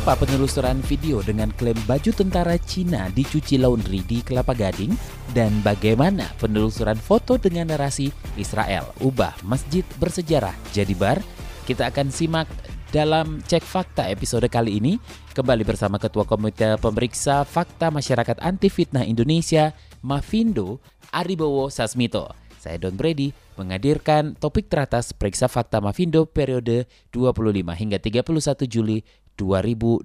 Seperti apa penelusuran video dengan klaim baju tentara Cina dicuci laundry di Kelapa Gading? Dan bagaimana penelusuran foto dengan narasi Israel ubah masjid bersejarah jadi bar? Kita akan simak dalam Cek Fakta episode kali ini kembali bersama Ketua Komite Pemeriksa Fakta Masyarakat Anti Fitnah Indonesia, Mafindo Aribowo Sasmito. Saya Don Brady menghadirkan topik teratas periksa fakta Mafindo periode 25 hingga 31 Juli 2020.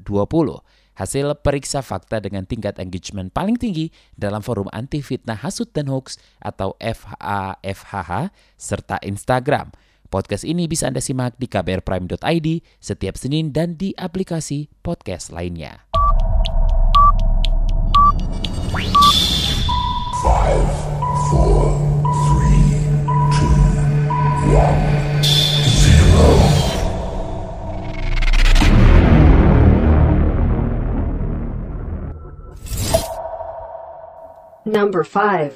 Hasil periksa fakta dengan tingkat engagement paling tinggi dalam forum anti fitnah hasut dan hoax atau FHA-FHH serta Instagram. Podcast ini bisa Anda simak di kbrprime.id setiap Senin dan di aplikasi podcast lainnya. Number 5.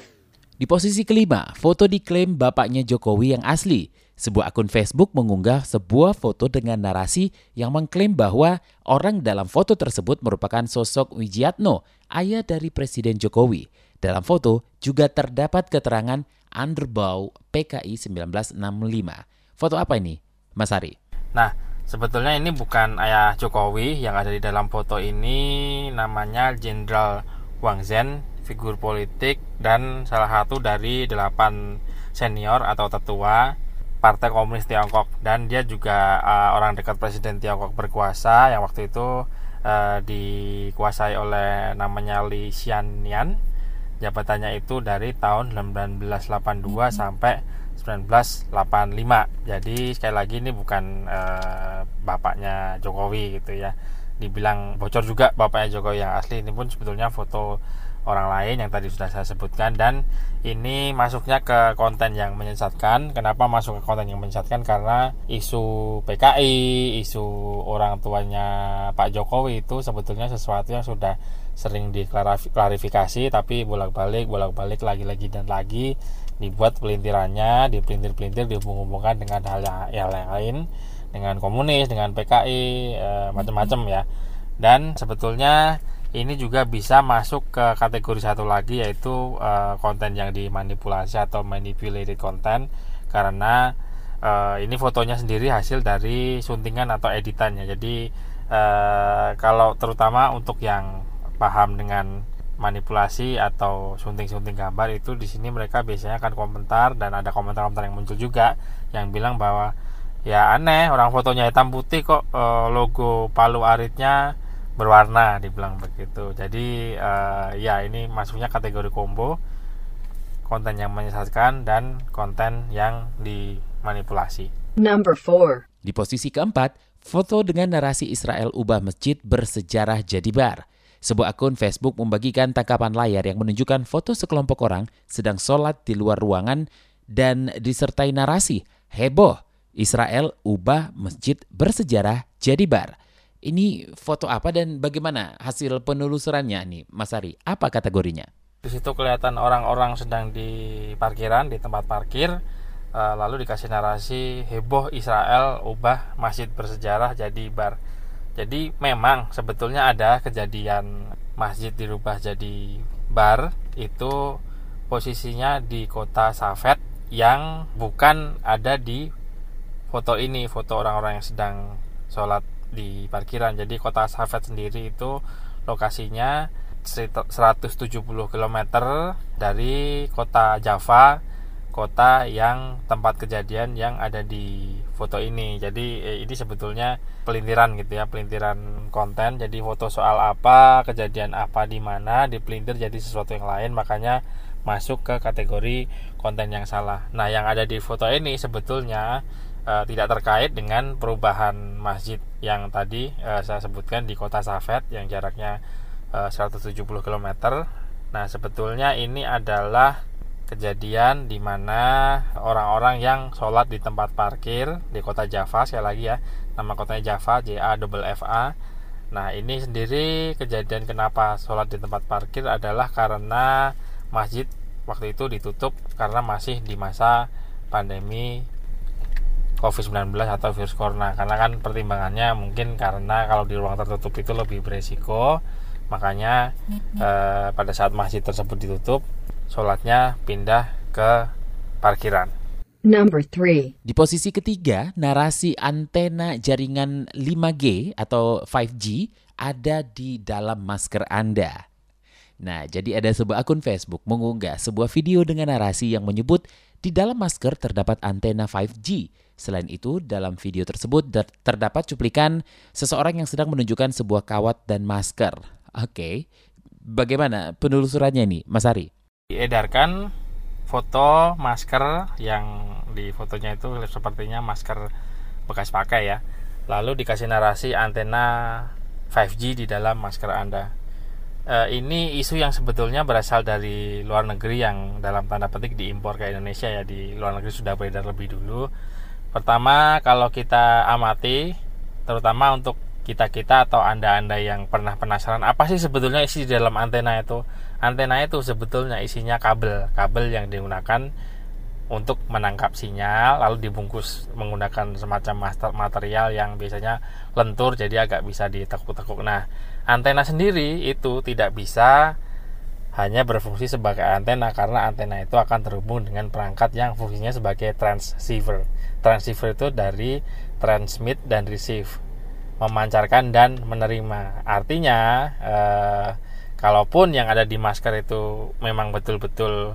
Di posisi kelima, foto diklaim bapaknya Jokowi yang asli. Sebuah akun Facebook mengunggah sebuah foto dengan narasi yang mengklaim bahwa orang dalam foto tersebut merupakan sosok Wijiatno, ayah dari Presiden Jokowi. Dalam foto juga terdapat keterangan Underbau PKI 1965. Foto apa ini, Mas Ari? Nah, sebetulnya ini bukan ayah Jokowi yang ada di dalam foto ini namanya Jenderal Wang Zhen, figur politik dan salah satu dari delapan senior atau tetua Partai Komunis Tiongkok. Dan dia juga uh, orang dekat Presiden Tiongkok berkuasa yang waktu itu uh, dikuasai oleh namanya Li Xiannian. Jabatannya itu dari tahun 1982 sampai 1985 jadi sekali lagi ini bukan uh, bapaknya Jokowi gitu ya. Dibilang bocor juga bapaknya Jokowi yang asli. Ini pun sebetulnya foto orang lain yang tadi sudah saya sebutkan dan ini masuknya ke konten yang menyesatkan. Kenapa masuk ke konten yang menyesatkan? Karena isu PKI, isu orang tuanya Pak Jokowi itu sebetulnya sesuatu yang sudah sering diklarifikasi tapi bolak-balik, bolak-balik lagi-lagi dan lagi dibuat pelintirannya, dipelintir-pelintir dihubung-hubungkan dengan hal yang, lain dengan komunis, dengan PKI, eh, macam-macam ya. Dan sebetulnya ini juga bisa masuk ke kategori satu lagi yaitu uh, konten yang dimanipulasi atau manipulated content. Karena uh, ini fotonya sendiri hasil dari suntingan atau editannya. Jadi uh, kalau terutama untuk yang paham dengan manipulasi atau sunting-sunting gambar itu di sini mereka biasanya akan komentar dan ada komentar-komentar yang muncul juga yang bilang bahwa ya aneh orang fotonya hitam putih kok uh, logo Palu Aritnya berwarna dibilang begitu jadi uh, ya ini masuknya kategori combo konten yang menyesatkan dan konten yang dimanipulasi Number 4. Di posisi keempat, foto dengan narasi Israel ubah masjid bersejarah jadi bar. Sebuah akun Facebook membagikan tangkapan layar yang menunjukkan foto sekelompok orang sedang sholat di luar ruangan dan disertai narasi, heboh, Israel ubah masjid bersejarah jadi bar. Ini foto apa dan bagaimana hasil penelusurannya nih, Mas Ari? Apa kategorinya? di situ kelihatan orang-orang sedang di parkiran di tempat parkir eh, lalu dikasih narasi heboh Israel ubah masjid bersejarah jadi bar jadi memang sebetulnya ada kejadian masjid dirubah jadi bar itu posisinya di kota Safed yang bukan ada di foto ini foto orang-orang yang sedang sholat di parkiran. Jadi kota Safed sendiri itu lokasinya 170 km dari kota Java kota yang tempat kejadian yang ada di foto ini. Jadi eh, ini sebetulnya pelintiran gitu ya pelintiran konten. Jadi foto soal apa kejadian apa di mana dipelintir jadi sesuatu yang lain makanya masuk ke kategori konten yang salah. Nah yang ada di foto ini sebetulnya eh, tidak terkait dengan perubahan masjid yang tadi eh, saya sebutkan di kota Safed yang jaraknya eh, 170 km. Nah, sebetulnya ini adalah kejadian di mana orang-orang yang sholat di tempat parkir di kota Java sekali lagi ya nama kotanya Java J A double F A nah ini sendiri kejadian kenapa sholat di tempat parkir adalah karena masjid waktu itu ditutup karena masih di masa pandemi COVID-19 atau virus corona karena kan pertimbangannya mungkin karena kalau di ruang tertutup itu lebih beresiko makanya eh, pada saat masjid tersebut ditutup sholatnya pindah ke parkiran. Number 3. Di posisi ketiga, narasi antena jaringan 5G atau 5G ada di dalam masker Anda. Nah, jadi ada sebuah akun Facebook mengunggah sebuah video dengan narasi yang menyebut di dalam masker terdapat antena 5G. Selain itu, dalam video tersebut terdapat cuplikan seseorang yang sedang menunjukkan sebuah kawat dan masker. Oke, bagaimana penelusurannya nih, Mas Ari? diedarkan foto masker yang di fotonya itu sepertinya masker bekas pakai ya lalu dikasih narasi antena 5G di dalam masker Anda e, ini isu yang sebetulnya berasal dari luar negeri yang dalam tanda petik diimpor ke Indonesia ya di luar negeri sudah beredar lebih dulu. Pertama kalau kita amati terutama untuk kita-kita atau Anda-Anda yang pernah penasaran apa sih sebetulnya isi di dalam antena itu? Antena itu sebetulnya isinya kabel kabel yang digunakan untuk menangkap sinyal lalu dibungkus menggunakan semacam material yang biasanya lentur jadi agak bisa ditekuk-tekuk. Nah antena sendiri itu tidak bisa hanya berfungsi sebagai antena karena antena itu akan terhubung dengan perangkat yang fungsinya sebagai transceiver. Transceiver itu dari transmit dan receive memancarkan dan menerima. Artinya eh, kalaupun yang ada di masker itu memang betul-betul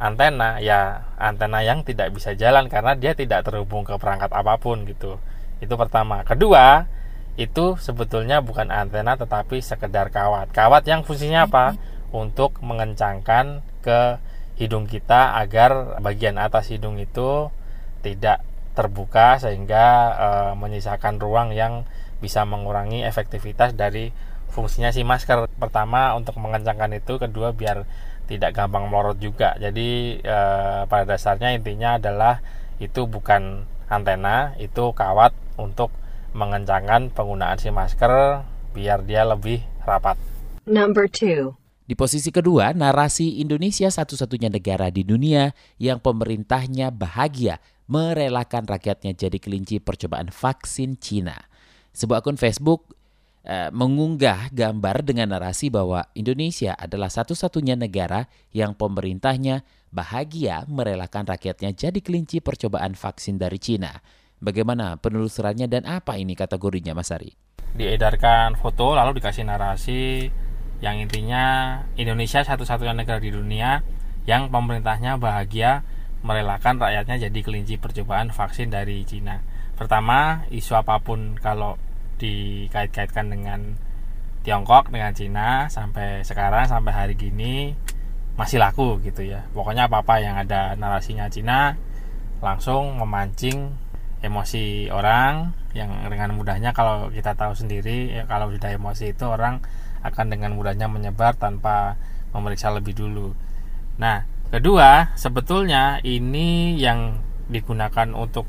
antena ya antena yang tidak bisa jalan karena dia tidak terhubung ke perangkat apa pun gitu. Itu pertama. Kedua itu sebetulnya bukan antena tetapi sekedar kawat. Kawat yang fungsinya apa? Untuk mengencangkan ke hidung kita agar bagian atas hidung itu tidak terbuka sehingga e, menyisakan ruang yang bisa mengurangi efektivitas dari fungsinya si masker. Pertama untuk mengencangkan itu. Kedua biar tidak gampang melorot juga jadi e, pada dasarnya intinya adalah itu bukan antena itu kawat untuk mengencangkan penggunaan si masker biar dia lebih rapat. Number two. Di posisi kedua, narasi Indonesia satu-satunya negara di dunia yang pemerintahnya bahagia merelakan rakyatnya jadi kelinci percobaan vaksin Cina. Sebuah akun Facebook mengunggah gambar dengan narasi bahwa Indonesia adalah satu-satunya negara yang pemerintahnya bahagia merelakan rakyatnya jadi kelinci percobaan vaksin dari Cina. Bagaimana penelusurannya dan apa ini kategorinya Mas Ari? Diedarkan foto lalu dikasih narasi yang intinya Indonesia satu-satunya negara di dunia yang pemerintahnya bahagia merelakan rakyatnya jadi kelinci percobaan vaksin dari Cina. Pertama, isu apa pun kalau dikait-kaitkan dengan Tiongkok dengan Cina sampai sekarang sampai hari gini masih laku gitu ya. Pokoknya apa apa yang ada narasinya Cina langsung memancing emosi orang yang dengan mudahnya kalau kita tahu sendiri ya kalau sudah emosi itu orang akan dengan mudahnya menyebar tanpa memeriksa lebih dulu. Nah kedua sebetulnya ini yang digunakan untuk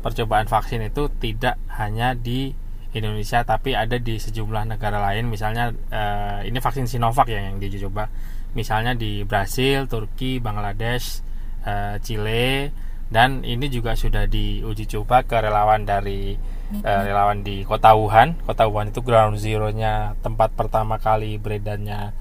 percobaan vaksin itu tidak hanya di Indonesia tapi ada di sejumlah negara lain misalnya uh, ini vaksin Sinovac ya yang diuji coba misalnya di Brasil, Turki, Bangladesh, uh, Chile dan ini juga sudah diuji coba ke relawan dari uh, relawan di kota Wuhan. Kota Wuhan itu ground zero-nya tempat pertama kali beredarnya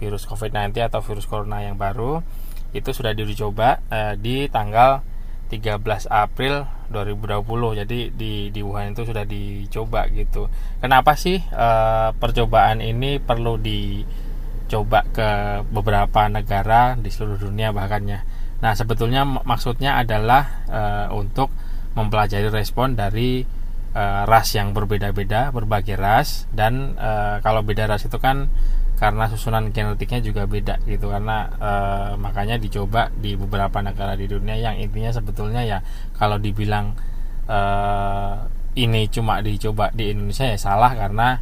virus COVID-19 atau virus corona yang baru. Itu sudah diuji coba uh, di tanggal 13 April 2020 jadi di di Wuhan itu sudah dicoba gitu. Kenapa sih e, percobaan ini perlu dicoba ke beberapa negara di seluruh dunia bahkannya? Nah sebetulnya maksudnya adalah e, untuk mempelajari respon dari e, ras yang berbeda-beda berbagai ras. Dan e, kalau beda ras itu kan karena susunan genetiknya juga beda gitu karena e, makanya dicoba di beberapa negara di dunia yang intinya sebetulnya ya kalau dibilang e, ini cuma dicoba di Indonesia ya salah karena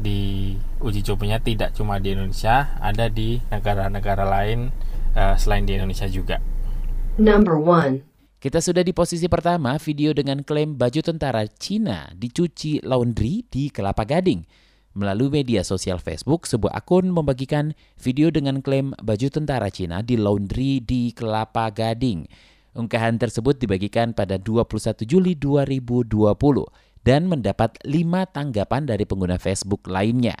di uji cobanya tidak cuma di Indonesia ada di negara-negara lain e, selain di Indonesia juga. Number 1. Kita sudah di posisi pertama video dengan klaim baju tentara Cina dicuci laundry di Kelapa Gading. Melalui media sosial Facebook, sebuah akun membagikan video dengan klaim baju tentara Cina di laundry di Kelapa Gading. Unggahan tersebut dibagikan pada 21 Juli 2020 dan mendapat lima tanggapan dari pengguna Facebook lainnya.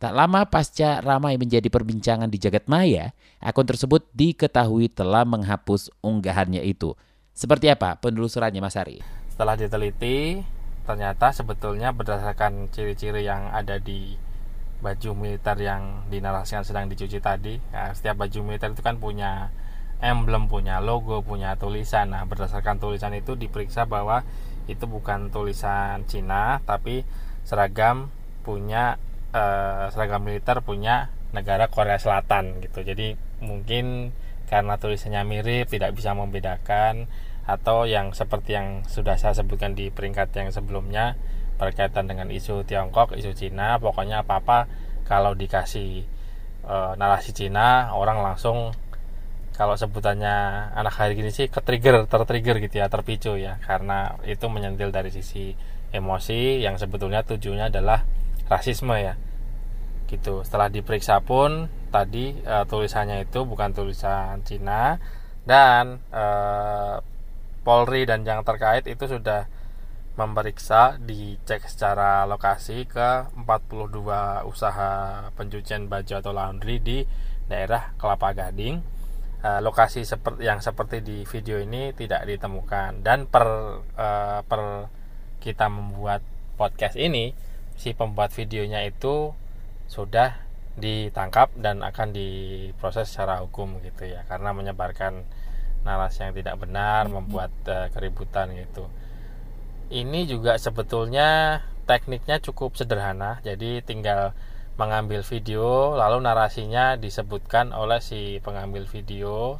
Tak lama pasca ramai menjadi perbincangan di jagat maya, akun tersebut diketahui telah menghapus unggahannya itu. Seperti apa penelusurannya Mas Ari? Setelah diteliti, ternyata sebetulnya berdasarkan ciri-ciri yang ada di baju militer yang dinarasikan sedang dicuci tadi. Nah, setiap baju militer itu kan punya emblem, punya logo, punya tulisan. Nah, berdasarkan tulisan itu diperiksa bahwa itu bukan tulisan Cina, tapi seragam punya eh, seragam militer punya negara Korea Selatan gitu. Jadi mungkin karena tulisannya mirip tidak bisa membedakan atau yang seperti yang sudah saya sebutkan di peringkat yang sebelumnya berkaitan dengan isu Tiongkok, isu Cina, pokoknya apa-apa kalau dikasih e, narasi Cina orang langsung kalau sebutannya anak hari gini sih ketrigger, tertrigger gitu ya, terpicu ya karena itu menyentil dari sisi emosi yang sebetulnya tujuannya adalah rasisme ya. Gitu. Setelah diperiksa pun tadi e, tulisannya itu bukan tulisan Cina dan e, Polri dan yang terkait itu sudah memeriksa dicek secara lokasi ke 42 usaha pencucian baju atau laundry di daerah Kelapa Gading. Uh, lokasi seperti yang seperti di video ini tidak ditemukan dan per uh, per kita membuat podcast ini si pembuat videonya itu sudah ditangkap dan akan diproses secara hukum gitu ya karena menyebarkan narasi yang tidak benar membuat uh, keributan gitu. Ini juga sebetulnya tekniknya cukup sederhana jadi tinggal mengambil video lalu narasinya disebutkan oleh si pengambil video.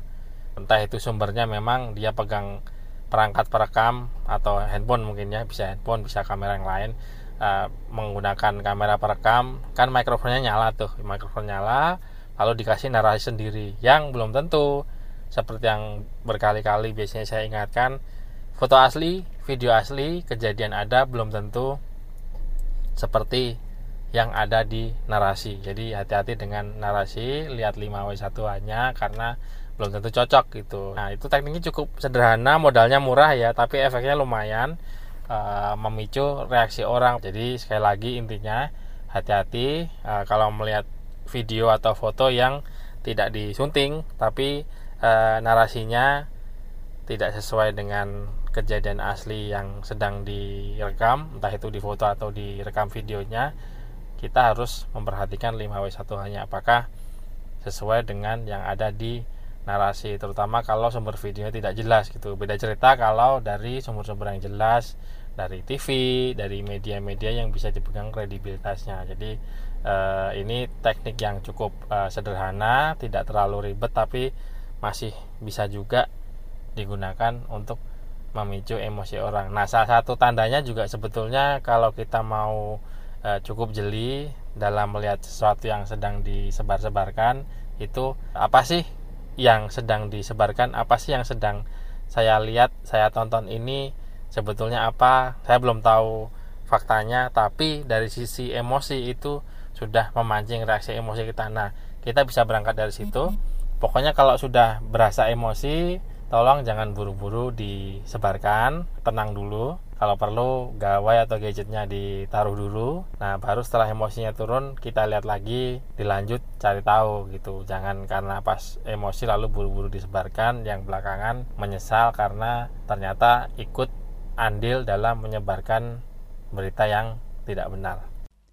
Entah itu sumbernya memang dia pegang perangkat perekam atau handphone mungkin ya bisa handphone bisa kamera yang lain uh, menggunakan kamera perekam. Kan mikrofonnya nyala tuh mikrofon nyala lalu dikasih narasi sendiri yang belum tentu seperti yang berkali-kali biasanya saya ingatkan foto asli, video asli, kejadian ada belum tentu seperti yang ada di narasi. Jadi hati-hati dengan narasi, lihat 5W1 hanya karena belum tentu cocok gitu. Nah, itu tekniknya cukup sederhana, modalnya murah ya, tapi efeknya lumayan uh, memicu reaksi orang. Jadi sekali lagi intinya hati-hati uh, kalau melihat video atau foto yang tidak disunting tapi e, narasinya tidak sesuai dengan kejadian asli yang sedang direkam entah itu di foto atau direkam videonya kita harus memperhatikan 5W1 hanya apakah sesuai dengan yang ada di narasi terutama kalau sumber videonya tidak jelas gitu. Beda cerita kalau dari sumber-sumber yang jelas dari TV dari media-media yang bisa dipegang kredibilitasnya. Jadi eh, ini teknik yang cukup eh, sederhana tidak terlalu ribet tapi masih bisa juga digunakan untuk memicu emosi orang. Nah, salah satu tandanya juga sebetulnya kalau kita mau e, cukup jeli dalam melihat sesuatu yang sedang disebar-sebarkan, itu apa sih yang sedang disebarkan? Apa sih yang sedang saya lihat, saya tonton ini sebetulnya apa? Saya belum tahu faktanya, tapi dari sisi emosi itu sudah memancing reaksi emosi kita. Nah, kita bisa berangkat dari situ pokoknya kalau sudah berasa emosi tolong jangan buru-buru disebarkan. Tenang dulu. Kalau perlu gawai atau gadgetnya ditaruh dulu. Nah baru setelah emosinya turun kita lihat lagi dilanjut cari tahu gitu. Jangan karena pas emosi lalu buru-buru disebarkan yang belakangan menyesal karena ternyata ikut andil dalam menyebarkan berita yang tidak benar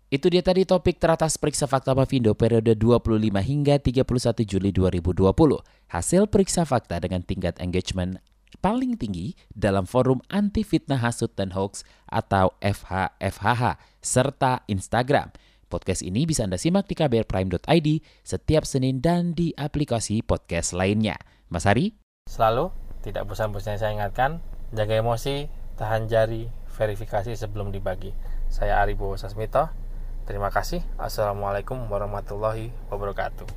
itu dia tadi topik teratas periksa fakta Mavindo periode 25 hingga 31 Juli 2020. Hasil periksa fakta dengan tingkat engagement paling tinggi dalam forum anti fitnah hasut dan hoax atau FHFHH serta Instagram. Podcast ini bisa Anda simak di kbrprime.id setiap Senin dan di aplikasi podcast lainnya. Mas Hari? Selalu, tidak bosan-bosannya saya ingatkan, jaga emosi, tahan jari, verifikasi sebelum dibagi. Saya Aribo Sasmito, Terima kasih. Assalamualaikum warahmatullahi wabarakatuh.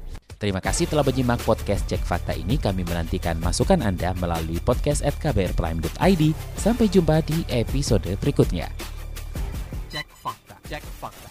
Terima kasih telah menyimak podcast Cek Fakta ini. Kami menantikan masukan Anda melalui podcast at kbrprime.id. Sampai jumpa di episode berikutnya. Cek Fakta. Cek Fakta.